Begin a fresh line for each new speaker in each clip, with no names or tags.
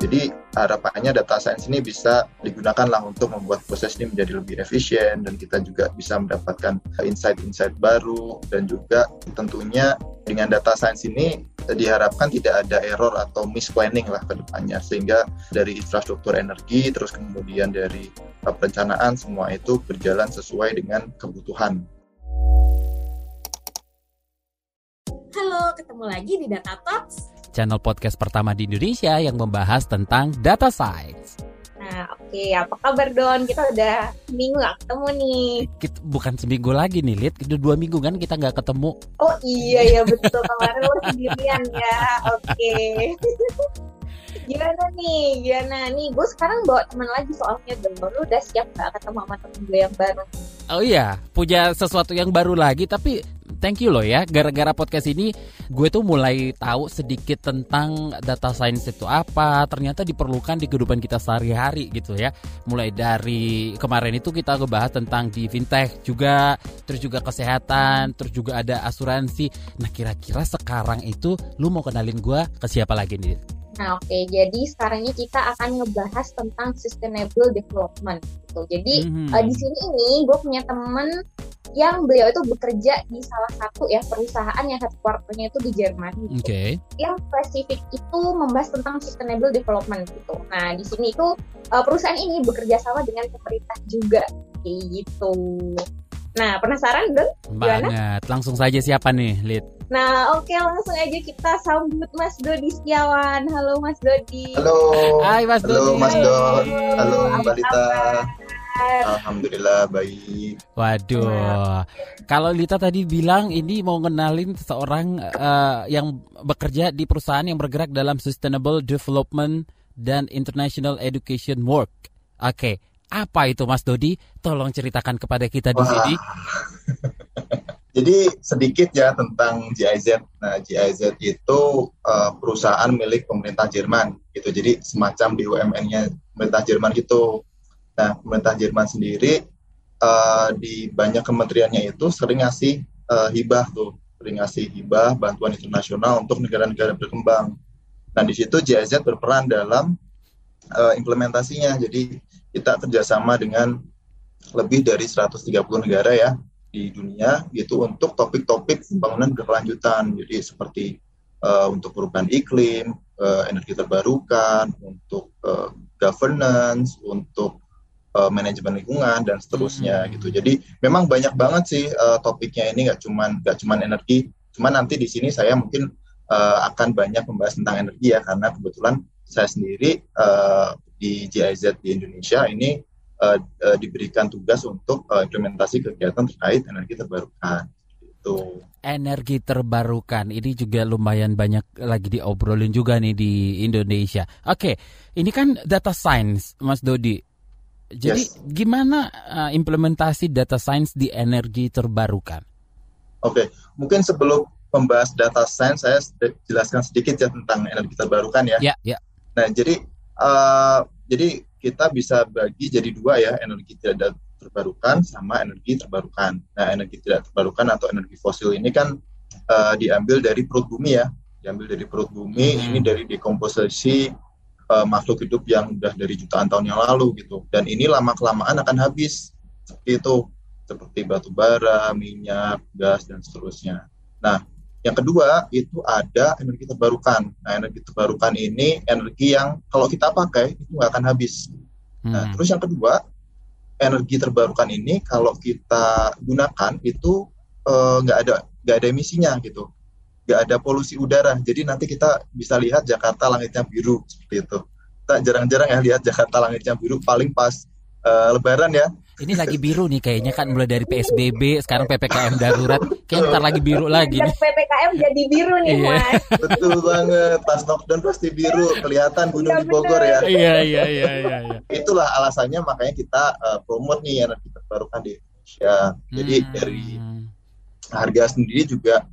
Jadi harapannya data science ini bisa digunakan lah untuk membuat proses ini menjadi lebih efisien dan kita juga bisa mendapatkan insight-insight baru dan juga tentunya dengan data science ini diharapkan tidak ada error atau misplanning lah ke depannya sehingga dari infrastruktur energi terus kemudian dari perencanaan semua itu berjalan sesuai dengan kebutuhan.
Halo, ketemu lagi di Data Talks
channel podcast pertama di Indonesia yang membahas tentang data science.
Nah, oke, okay. apa kabar Don? Kita udah seminggu gak ketemu nih.
Kita, bukan seminggu lagi nih, Lid. Udah dua minggu kan kita nggak ketemu.
Oh iya ya betul kemarin lo sendirian ya. Oke. Okay. gimana nih? Gimana nih? Gue sekarang bawa teman lagi soalnya Don. Lu udah siap gak ketemu sama temen gue yang baru?
Oh iya, punya sesuatu yang baru lagi. Tapi thank you loh ya. Gara-gara podcast ini gue tuh mulai tahu sedikit tentang data science itu apa. Ternyata diperlukan di kehidupan kita sehari-hari gitu ya. Mulai dari kemarin itu kita ngebahas tentang di fintech juga, terus juga kesehatan, terus juga ada asuransi. Nah kira-kira sekarang itu lu mau kenalin gue ke siapa lagi nih?
Nah, oke. Okay. Jadi sekarang ini kita akan ngebahas tentang sustainable development gitu. Jadi mm-hmm. uh, di sini ini gue punya temen yang beliau itu bekerja di salah satu ya perusahaan yang headquarternya itu di Jerman.
Oke. Okay.
Yang spesifik itu membahas tentang sustainable development gitu. Nah, di sini itu uh, perusahaan ini bekerja sama dengan pemerintah juga kayak gitu. Nah, penasaran dong?
Banget. Langsung saja siapa nih, Lid?
Nah, oke okay, langsung aja kita sambut Mas Dodi Setiawan. Halo Mas Dodi.
Halo.
Hai Mas
Dodi. Halo Mas Dodi. Halo Mbak Lita. Alhamdulillah baik.
Waduh. Nah. Kalau Lita tadi bilang ini mau ngenalin seorang uh, yang bekerja di perusahaan yang bergerak dalam sustainable development dan international education work. Oke, okay. Apa itu Mas Dodi? Tolong ceritakan kepada kita di sini.
Jadi sedikit ya tentang GIZ. Nah, GIZ itu uh, perusahaan milik pemerintah Jerman gitu. Jadi semacam BUMN-nya pemerintah Jerman gitu. Nah, pemerintah Jerman sendiri uh, di banyak kementeriannya itu sering ngasih uh, hibah tuh, sering ngasih hibah bantuan internasional untuk negara-negara berkembang. Nah, di situ GIZ berperan dalam uh, implementasinya. Jadi kita kerjasama dengan lebih dari 130 negara ya di dunia gitu untuk topik-topik pembangunan berkelanjutan. Jadi seperti uh, untuk perubahan iklim, uh, energi terbarukan, untuk uh, governance, untuk uh, manajemen lingkungan dan seterusnya hmm. gitu. Jadi memang banyak banget sih uh, topiknya ini nggak cuman nggak cuman energi, cuman nanti di sini saya mungkin uh, akan banyak membahas tentang energi ya karena kebetulan saya sendiri uh, di GIZ di Indonesia ini uh, uh, diberikan tugas untuk uh, implementasi kegiatan terkait energi terbarukan. Itu.
Energi terbarukan ini juga lumayan banyak lagi diobrolin juga nih di Indonesia. Oke, ini kan data science, Mas Dodi. Jadi yes. gimana uh, implementasi data science di energi terbarukan?
Oke, mungkin sebelum membahas data science, saya jelaskan sedikit ya tentang energi terbarukan ya.
Ya, ya.
Nah, jadi uh, jadi kita bisa bagi jadi dua ya energi tidak terbarukan sama energi terbarukan. Nah energi tidak terbarukan atau energi fosil ini kan uh, diambil dari perut bumi ya, diambil dari perut bumi hmm. ini dari dekomposisi uh, makhluk hidup yang udah dari jutaan tahun yang lalu gitu. Dan ini lama kelamaan akan habis seperti itu, seperti batu bara, minyak, gas dan seterusnya. Nah yang kedua itu ada energi terbarukan. Nah, energi terbarukan ini energi yang kalau kita pakai itu nggak akan habis. Nah, hmm. Nah, terus yang kedua energi terbarukan ini kalau kita gunakan itu eh, nggak uh, ada nggak ada emisinya gitu, nggak ada polusi udara. Jadi nanti kita bisa lihat Jakarta langitnya biru seperti itu. Kita jarang-jarang ya lihat Jakarta langitnya biru paling pas uh, Lebaran ya
ini lagi biru nih kayaknya kan mulai dari PSBB sekarang PPKM darurat. Kayak ntar lagi biru lagi nih.
PPKM jadi biru nih iya. Mas.
Betul banget. Pas lockdown pasti biru kelihatan gunung ya, di Bogor ya.
Iya iya iya iya. iya.
Itulah alasannya makanya kita uh, promote nih energi terbarukan di Indonesia. Jadi hmm. dari harga sendiri juga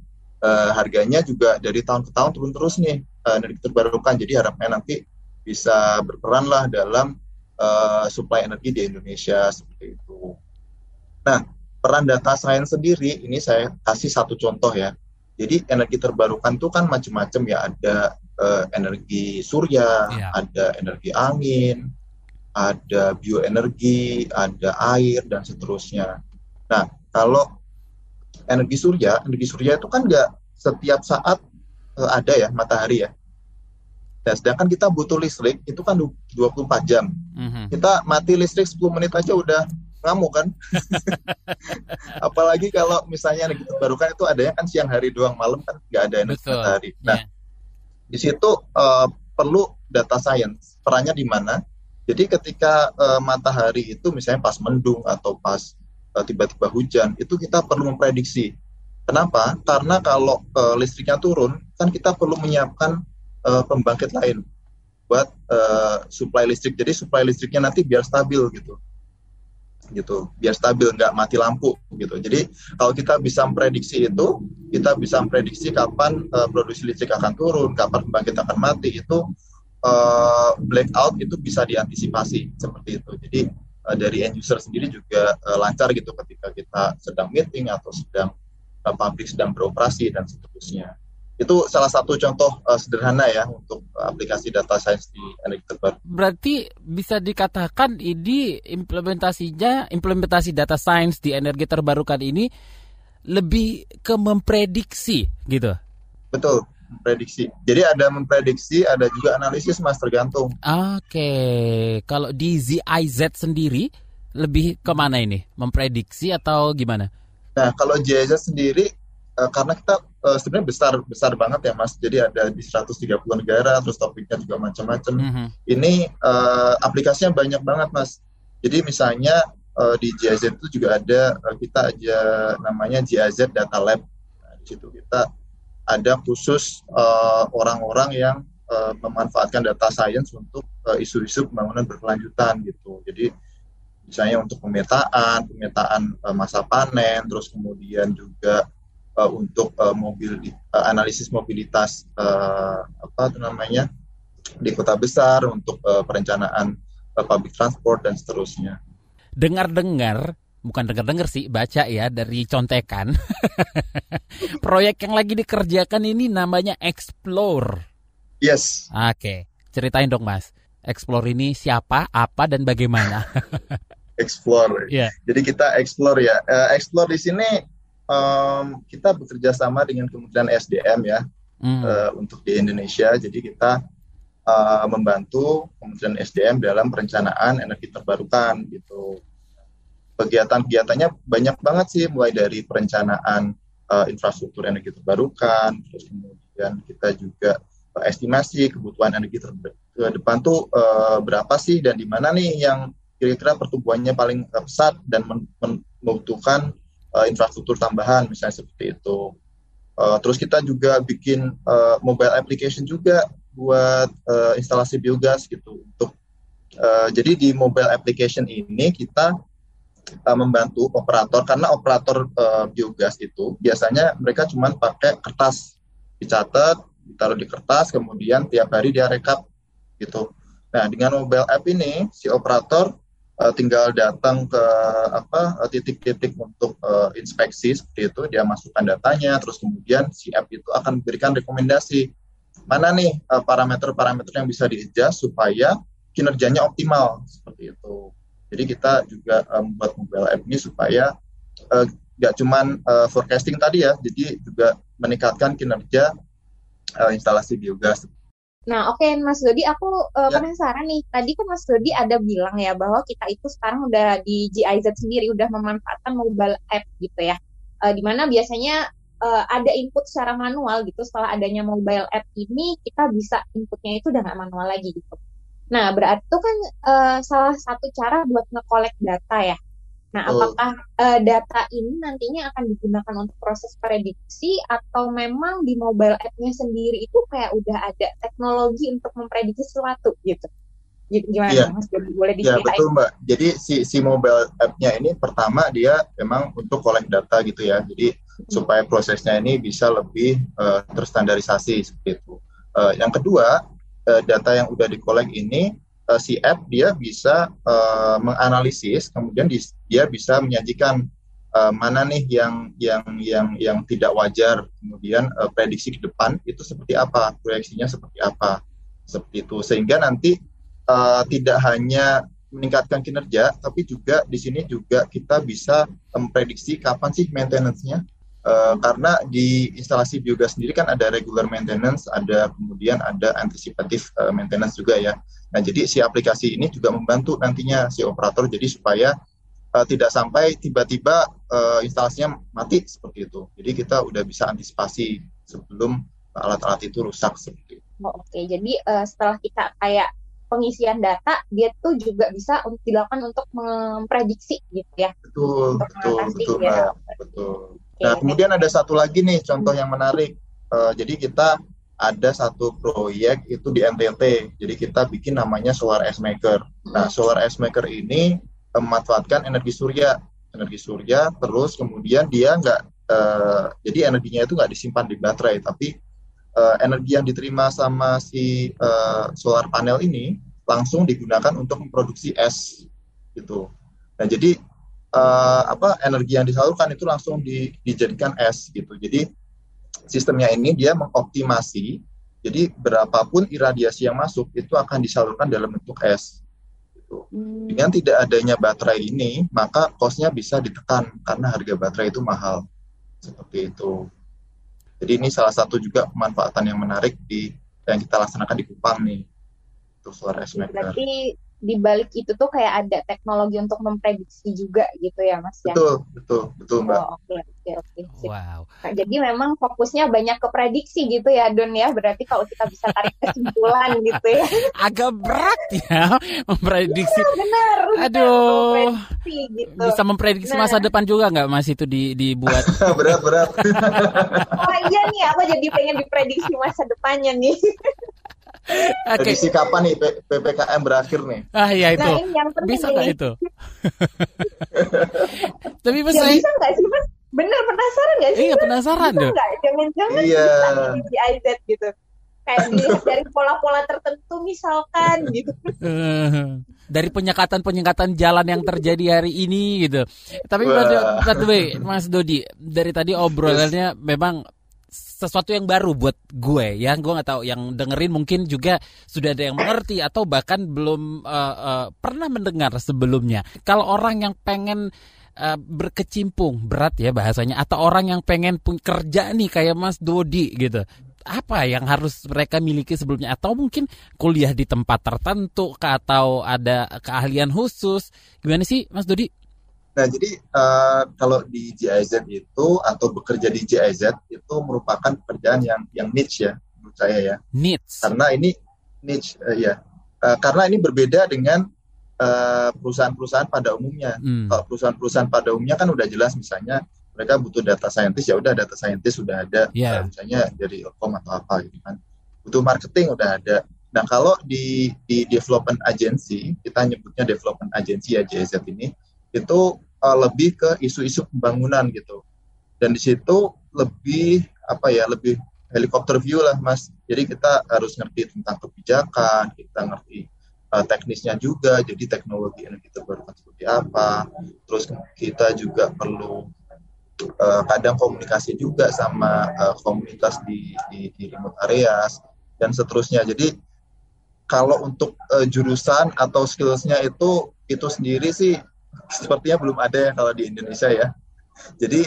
uh, harganya juga dari tahun ke tahun turun terus nih uh, energi terbarukan. Jadi harapannya nanti bisa berperan lah dalam uh, supply energi di Indonesia seperti itu. Nah, peran data science sendiri ini saya kasih satu contoh ya. Jadi energi terbarukan itu kan macam-macam ya, ada uh, energi surya, yeah. ada energi angin, ada bioenergi, ada air dan seterusnya. Nah, kalau energi surya, energi surya itu kan nggak setiap saat uh, ada ya matahari ya. Nah, sedangkan kita butuh listrik itu kan 24 jam. Mm-hmm. Kita mati listrik 10 menit aja udah ngamuk kan. Apalagi kalau misalnya energi terbarukan itu adanya kan siang hari doang, malam kan nggak ada energi Betul. matahari. Nah, yeah. di situ uh, perlu data science. Perannya di mana? Jadi ketika uh, matahari itu misalnya pas mendung atau pas tiba-tiba hujan, itu kita perlu memprediksi. Kenapa? Karena kalau uh, listriknya turun, kan kita perlu menyiapkan uh, pembangkit lain buat uh, supply listrik. Jadi supply listriknya nanti biar stabil gitu, gitu, biar stabil nggak mati lampu gitu. Jadi kalau kita bisa memprediksi itu, kita bisa memprediksi kapan uh, produksi listrik akan turun, kapan pembangkit akan mati itu uh, blackout itu bisa diantisipasi seperti itu. Jadi uh, dari end user sendiri juga uh, lancar gitu ketika kita sedang meeting atau sedang uh, pabrik sedang beroperasi dan seterusnya itu salah satu contoh uh, sederhana ya untuk aplikasi data science di energi terbaru.
Berarti bisa dikatakan ini implementasinya implementasi data science di energi terbarukan ini lebih ke memprediksi gitu.
Betul, memprediksi. Jadi ada memprediksi, ada juga analisis mas tergantung.
Oke, kalau di ZIZ sendiri lebih ke mana ini? Memprediksi atau gimana?
Nah, kalau GIZ sendiri uh, karena kita uh, sebenarnya besar besar banget ya mas jadi ada di 130 negara terus topiknya juga macam-macam mm -hmm. ini uh, aplikasinya banyak banget mas jadi misalnya uh, di GIZ itu juga ada uh, kita aja namanya GIZ Data Lab nah, di situ kita ada khusus orang-orang uh, yang uh, memanfaatkan data science untuk isu-isu uh, pembangunan berkelanjutan gitu jadi misalnya untuk pemetaan, pemetaan uh, masa panen, terus kemudian juga uh, untuk uh, mobil uh, analisis mobilitas uh, apa itu namanya di kota besar untuk uh, perencanaan uh, public transport dan seterusnya.
Dengar-dengar bukan dengar-dengar sih baca ya dari contekan proyek yang lagi dikerjakan ini namanya Explore.
Yes.
Oke, ceritain dong Mas. Explore ini siapa, apa dan bagaimana?
explore. Yeah. Jadi kita explore ya. Uh, explore di sini um, kita bekerja sama dengan Kementerian SDM ya hmm. uh, untuk di Indonesia. Jadi kita uh, membantu Kementerian SDM dalam perencanaan energi terbarukan gitu. Kegiatan-kegiatannya banyak banget sih, mulai dari perencanaan uh, infrastruktur energi terbarukan, terus kemudian kita juga uh, estimasi kebutuhan energi terbarukan ke depan tuh uh, berapa sih dan di mana nih yang kira-kira pertumbuhannya paling pesat dan membutuhkan uh, infrastruktur tambahan misalnya seperti itu. Uh, terus kita juga bikin uh, mobile application juga buat uh, instalasi biogas gitu untuk uh, jadi di mobile application ini kita uh, membantu operator karena operator uh, biogas itu biasanya mereka cuma pakai kertas. Dicatat ditaruh di kertas kemudian tiap hari dia rekap gitu. Nah dengan mobile app ini si operator uh, tinggal datang ke apa eh, titik-titik untuk uh, inspeksi seperti itu. Dia masukkan datanya terus kemudian si app itu akan memberikan rekomendasi. Mana nih parameter-parameter uh, yang bisa di-adjust supaya kinerjanya optimal seperti itu jadi kita juga membuat um, mobile app ini supaya uh, gak cuman uh, forecasting tadi ya jadi juga meningkatkan kinerja uh, instalasi biogas
Nah, oke okay, Mas Dodi, aku uh, ya. penasaran nih. Tadi kan Mas Dodi ada bilang ya bahwa kita itu sekarang udah di GIZ sendiri udah memanfaatkan mobile app gitu ya. Uh, di mana biasanya uh, ada input secara manual gitu. Setelah adanya mobile app ini, kita bisa inputnya itu udah nggak manual lagi gitu. Nah, berarti itu kan uh, salah satu cara buat nge-collect data ya. Nah, oh. apakah uh, data ini nantinya akan digunakan untuk proses prediksi atau memang di mobile app-nya sendiri itu kayak udah ada teknologi untuk memprediksi sesuatu gitu? Gimana ya. Mas? Boleh
diceritain? Ya betul Mbak. Jadi si si mobile app-nya ini pertama dia memang untuk collect data gitu ya. Jadi hmm. supaya prosesnya ini bisa lebih uh, terstandarisasi seperti itu. Uh, yang kedua, uh, data yang udah di collect ini uh, si app dia bisa uh, menganalisis kemudian di, dia bisa menyajikan uh, mana nih yang yang yang yang tidak wajar kemudian uh, prediksi ke depan itu seperti apa proyeksinya seperti apa seperti itu. Sehingga nanti uh, tidak hanya meningkatkan kinerja tapi juga di sini juga kita bisa memprediksi kapan sih maintenance-nya Uh, karena di instalasi biogas sendiri kan ada regular maintenance, ada kemudian ada anticipative uh, maintenance juga ya. Nah, jadi si aplikasi ini juga membantu nantinya si operator jadi supaya uh, tidak sampai tiba-tiba uh, instalasinya mati seperti itu. Jadi kita udah bisa antisipasi sebelum alat-alat itu rusak seperti itu.
Oh, Oke, okay. jadi uh, setelah kita kayak pengisian data, dia tuh juga bisa untuk dilakukan untuk memprediksi gitu ya.
Betul, betul, betul, ya. betul. Nah, kemudian ada satu lagi nih contoh yang menarik. Uh, jadi kita ada satu proyek itu di NTT. Jadi kita bikin namanya Solar S Maker. Nah, Solar S Maker ini memanfaatkan energi surya energi surya terus kemudian dia nggak uh, jadi energinya itu nggak disimpan di baterai tapi uh, energi yang diterima sama si uh, solar panel ini langsung digunakan untuk memproduksi es gitu nah jadi uh, apa energi yang disalurkan itu langsung di, dijadikan es gitu jadi sistemnya ini dia mengoptimasi jadi berapapun iradiasi yang masuk itu akan disalurkan dalam bentuk es gitu. Hmm. Dengan tidak adanya baterai ini, maka kosnya bisa ditekan karena harga baterai itu mahal. Seperti itu. Jadi ini salah satu juga pemanfaatan yang menarik di yang kita laksanakan di Kupang nih. Untuk solar
Berarti di balik itu tuh kayak ada teknologi untuk memprediksi juga gitu ya Mas
ya. Betul, betul, betul Mbak.
Oh, oke, oke, oke. Wow. Nah, jadi memang fokusnya banyak ke prediksi gitu ya Don ya. Berarti kalau kita bisa tarik kesimpulan gitu ya.
Agak berat ya memprediksi.
Iya, benar.
Aduh. gitu. Bisa memprediksi nah. masa depan juga nggak Mas itu di, dibuat?
berat, berat.
oh iya nih, aku jadi pengen diprediksi masa depannya nih.
Okay. Edisi kapan nih PPKM berakhir nih?
Ah iya itu. Nah, yang bisa nggak itu? Tapi
mas ya, bisa nggak sih mas? Bener penasaran nggak sih?
Iya penasaran
dong. Jangan-jangan iya. bisa di IZ gitu. Kayak dilihat dari pola-pola tertentu misalkan gitu.
dari penyekatan-penyekatan jalan yang terjadi hari ini gitu. Tapi Mas, Mas Dodi, dari tadi obrolannya memang sesuatu yang baru buat gue ya. Gue nggak tahu. Yang dengerin mungkin juga sudah ada yang mengerti atau bahkan belum uh, uh, pernah mendengar sebelumnya. Kalau orang yang pengen uh, berkecimpung berat ya bahasanya atau orang yang pengen pun kerja nih kayak Mas Dodi gitu apa yang harus mereka miliki sebelumnya? Atau mungkin kuliah di tempat tertentu atau ada keahlian khusus? Gimana sih Mas Dodi?
Nah, jadi uh, kalau di GIZ itu atau bekerja di GIZ itu merupakan pekerjaan yang yang niche ya menurut saya ya.
Niche.
Karena ini niche uh, ya. Uh, karena ini berbeda dengan perusahaan-perusahaan pada umumnya. Hmm. Kalau perusahaan-perusahaan pada umumnya kan udah jelas misalnya mereka butuh data scientist ya udah data scientist sudah ada yeah. uh, misalnya dari Telkom atau apa gitu kan. Butuh marketing udah ada. Nah, kalau di di development agency, kita nyebutnya development agency ya GIZ ini, itu uh, lebih ke isu-isu pembangunan gitu. Dan di situ lebih apa ya, lebih helikopter view lah, Mas. Jadi kita harus ngerti tentang kebijakan, kita ngerti uh, teknisnya juga, jadi teknologi energi terbarukan seperti apa. Terus kita juga perlu uh, kadang komunikasi juga sama uh, komunitas di, di, di remote areas dan seterusnya. Jadi kalau untuk uh, jurusan atau skillsnya itu itu sendiri sih sepertinya belum ada ya kalau di Indonesia ya. Jadi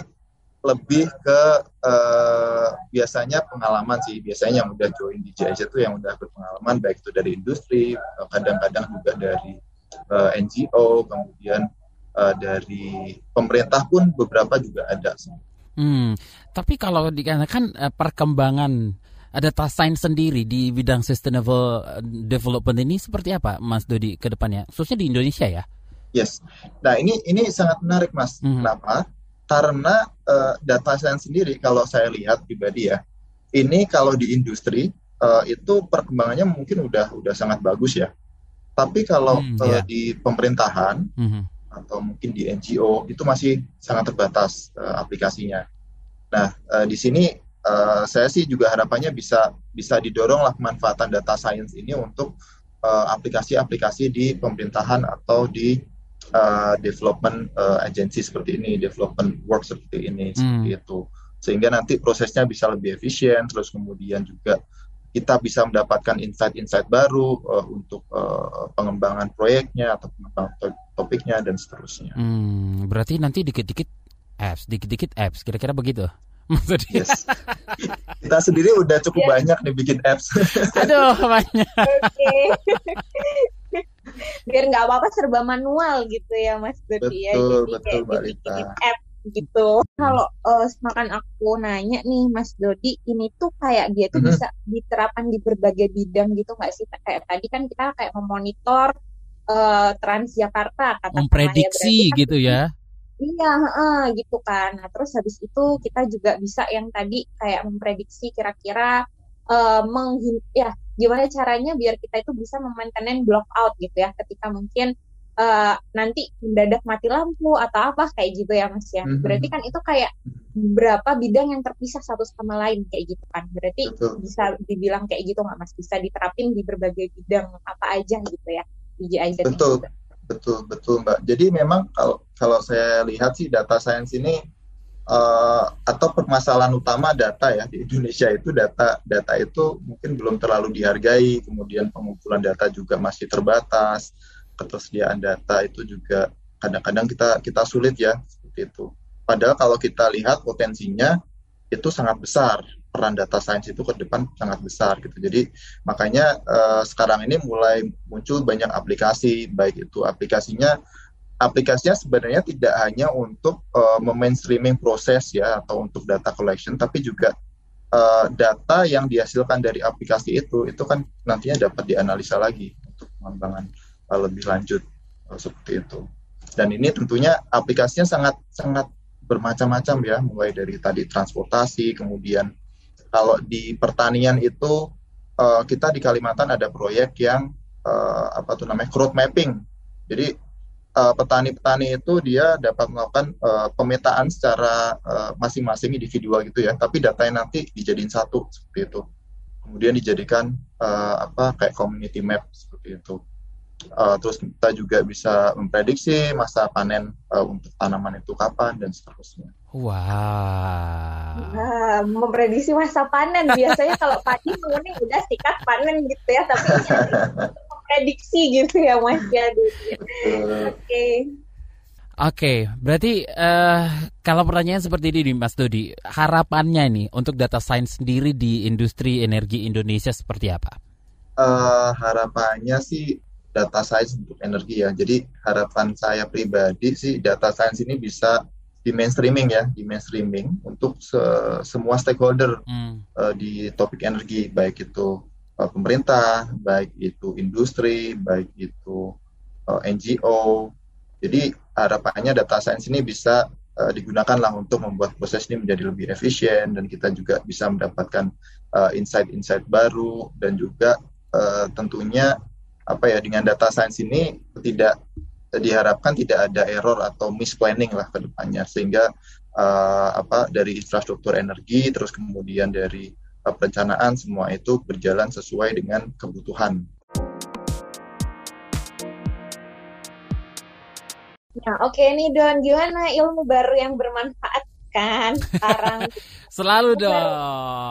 lebih ke uh, biasanya pengalaman sih biasanya yang udah join di JIZ itu yang udah berpengalaman baik itu dari industri kadang-kadang juga dari eh, NGO kemudian uh, dari pemerintah pun beberapa juga ada.
Hmm, tapi kalau dikarenakan uh, perkembangan ada science sendiri di bidang sustainable development ini seperti apa Mas Dodi ke depannya khususnya di Indonesia ya?
Yes. Nah ini ini sangat menarik mas. Mm-hmm. Kenapa? Karena uh, data science sendiri kalau saya lihat pribadi ya, ini kalau di industri uh, itu perkembangannya mungkin udah udah sangat bagus ya. Tapi kalau mm, yeah. uh, di pemerintahan mm-hmm. atau mungkin di NGO itu masih sangat terbatas uh, aplikasinya. Nah uh, di sini uh, saya sih juga harapannya bisa bisa didorong lah pemanfaatan data science ini untuk aplikasi-aplikasi uh, di pemerintahan atau di uh, development uh, agency seperti ini, development work seperti ini, hmm. seperti itu. Sehingga nanti prosesnya bisa lebih efisien, terus kemudian juga kita bisa mendapatkan insight-insight baru uh, untuk uh, pengembangan proyeknya atau pengembangan to topiknya dan seterusnya.
Hmm, berarti nanti dikit-dikit apps, dikit-dikit apps, kira-kira begitu?
Maksudnya? Yes. Kita sendiri udah cukup yeah. banyak nih bikin apps.
Aduh, banyak. Oke.
Biar nggak apa-apa serba manual gitu ya, Mas
Dodi ya. Betul, betul, Mbak Lita.
App gitu. Hmm. Kalau uh, makan aku nanya nih Mas Dodi, ini tuh kayak dia tuh hmm. bisa diterapkan di berbagai bidang gitu nggak sih? Kayak tadi kan kita kayak memonitor uh, Transjakarta
kata memprediksi ya, gitu ya.
Iya, uh, gitu kan. Nah, terus habis itu kita juga bisa yang tadi kayak memprediksi kira-kira uh, ya gimana caranya biar kita itu bisa memaintain block out gitu ya ketika mungkin uh, nanti mendadak mati lampu atau apa kayak gitu ya Mas ya. Mm-hmm. Berarti kan itu kayak berapa bidang yang terpisah satu sama lain kayak gitu kan. Berarti Betul. bisa dibilang kayak gitu nggak Mas? Bisa diterapin di berbagai bidang apa aja gitu ya.
DJI Betul. Betul betul mbak. Jadi memang kalau kalau saya lihat sih data science ini uh, atau permasalahan utama data ya di Indonesia itu data data itu mungkin belum terlalu dihargai. Kemudian pengumpulan data juga masih terbatas. Ketersediaan data itu juga kadang-kadang kita kita sulit ya seperti itu. Padahal kalau kita lihat potensinya itu sangat besar peran data science itu ke depan sangat besar gitu. Jadi makanya uh, sekarang ini mulai muncul banyak aplikasi, baik itu aplikasinya aplikasinya sebenarnya tidak hanya untuk uh, memainstreaming proses ya atau untuk data collection, tapi juga uh, data yang dihasilkan dari aplikasi itu itu kan nantinya dapat dianalisa lagi untuk pengembangan uh, lebih lanjut uh, seperti itu. Dan ini tentunya aplikasinya sangat sangat bermacam-macam ya, mulai dari tadi transportasi, kemudian kalau di pertanian itu uh, kita di Kalimantan ada proyek yang uh, apa tuh namanya crowd mapping. Jadi petani petani-petani itu dia dapat melakukan uh, pemetaan secara masing-masing uh, individual gitu ya, tapi datanya nanti dijadiin satu seperti itu. Kemudian dijadikan uh, apa kayak community map seperti itu. Uh, terus kita juga bisa memprediksi masa panen uh, untuk tanaman itu kapan dan seterusnya.
Wah.
Wow. Nah, memprediksi masa panen biasanya kalau padi mungkin udah sikat panen gitu ya, tapi memprediksi gitu ya Mas ya. Oke. Okay.
Oke, berarti uh, kalau pertanyaan seperti ini Mas Dodi, harapannya nih untuk data science sendiri di industri energi Indonesia seperti apa?
Uh, harapannya sih data science untuk energi ya. Jadi harapan saya pribadi sih data science ini bisa di mainstreaming ya, di mainstreaming untuk se semua stakeholder hmm. uh, di topik energi, baik itu uh, pemerintah, baik itu industri, baik itu eh, NGO. Jadi harapannya data science ini bisa uh, digunakan lah untuk membuat proses ini menjadi lebih efisien dan kita juga bisa mendapatkan insight-insight baru dan juga tentunya apa ya dengan data science ini tidak diharapkan tidak ada error atau misplanning lah ke depannya sehingga uh, apa dari infrastruktur energi terus kemudian dari perencanaan semua itu berjalan sesuai dengan kebutuhan.
Ya, oke okay nih Don, gimana ilmu baru yang bermanfaat kan sekarang?
Selalu dong.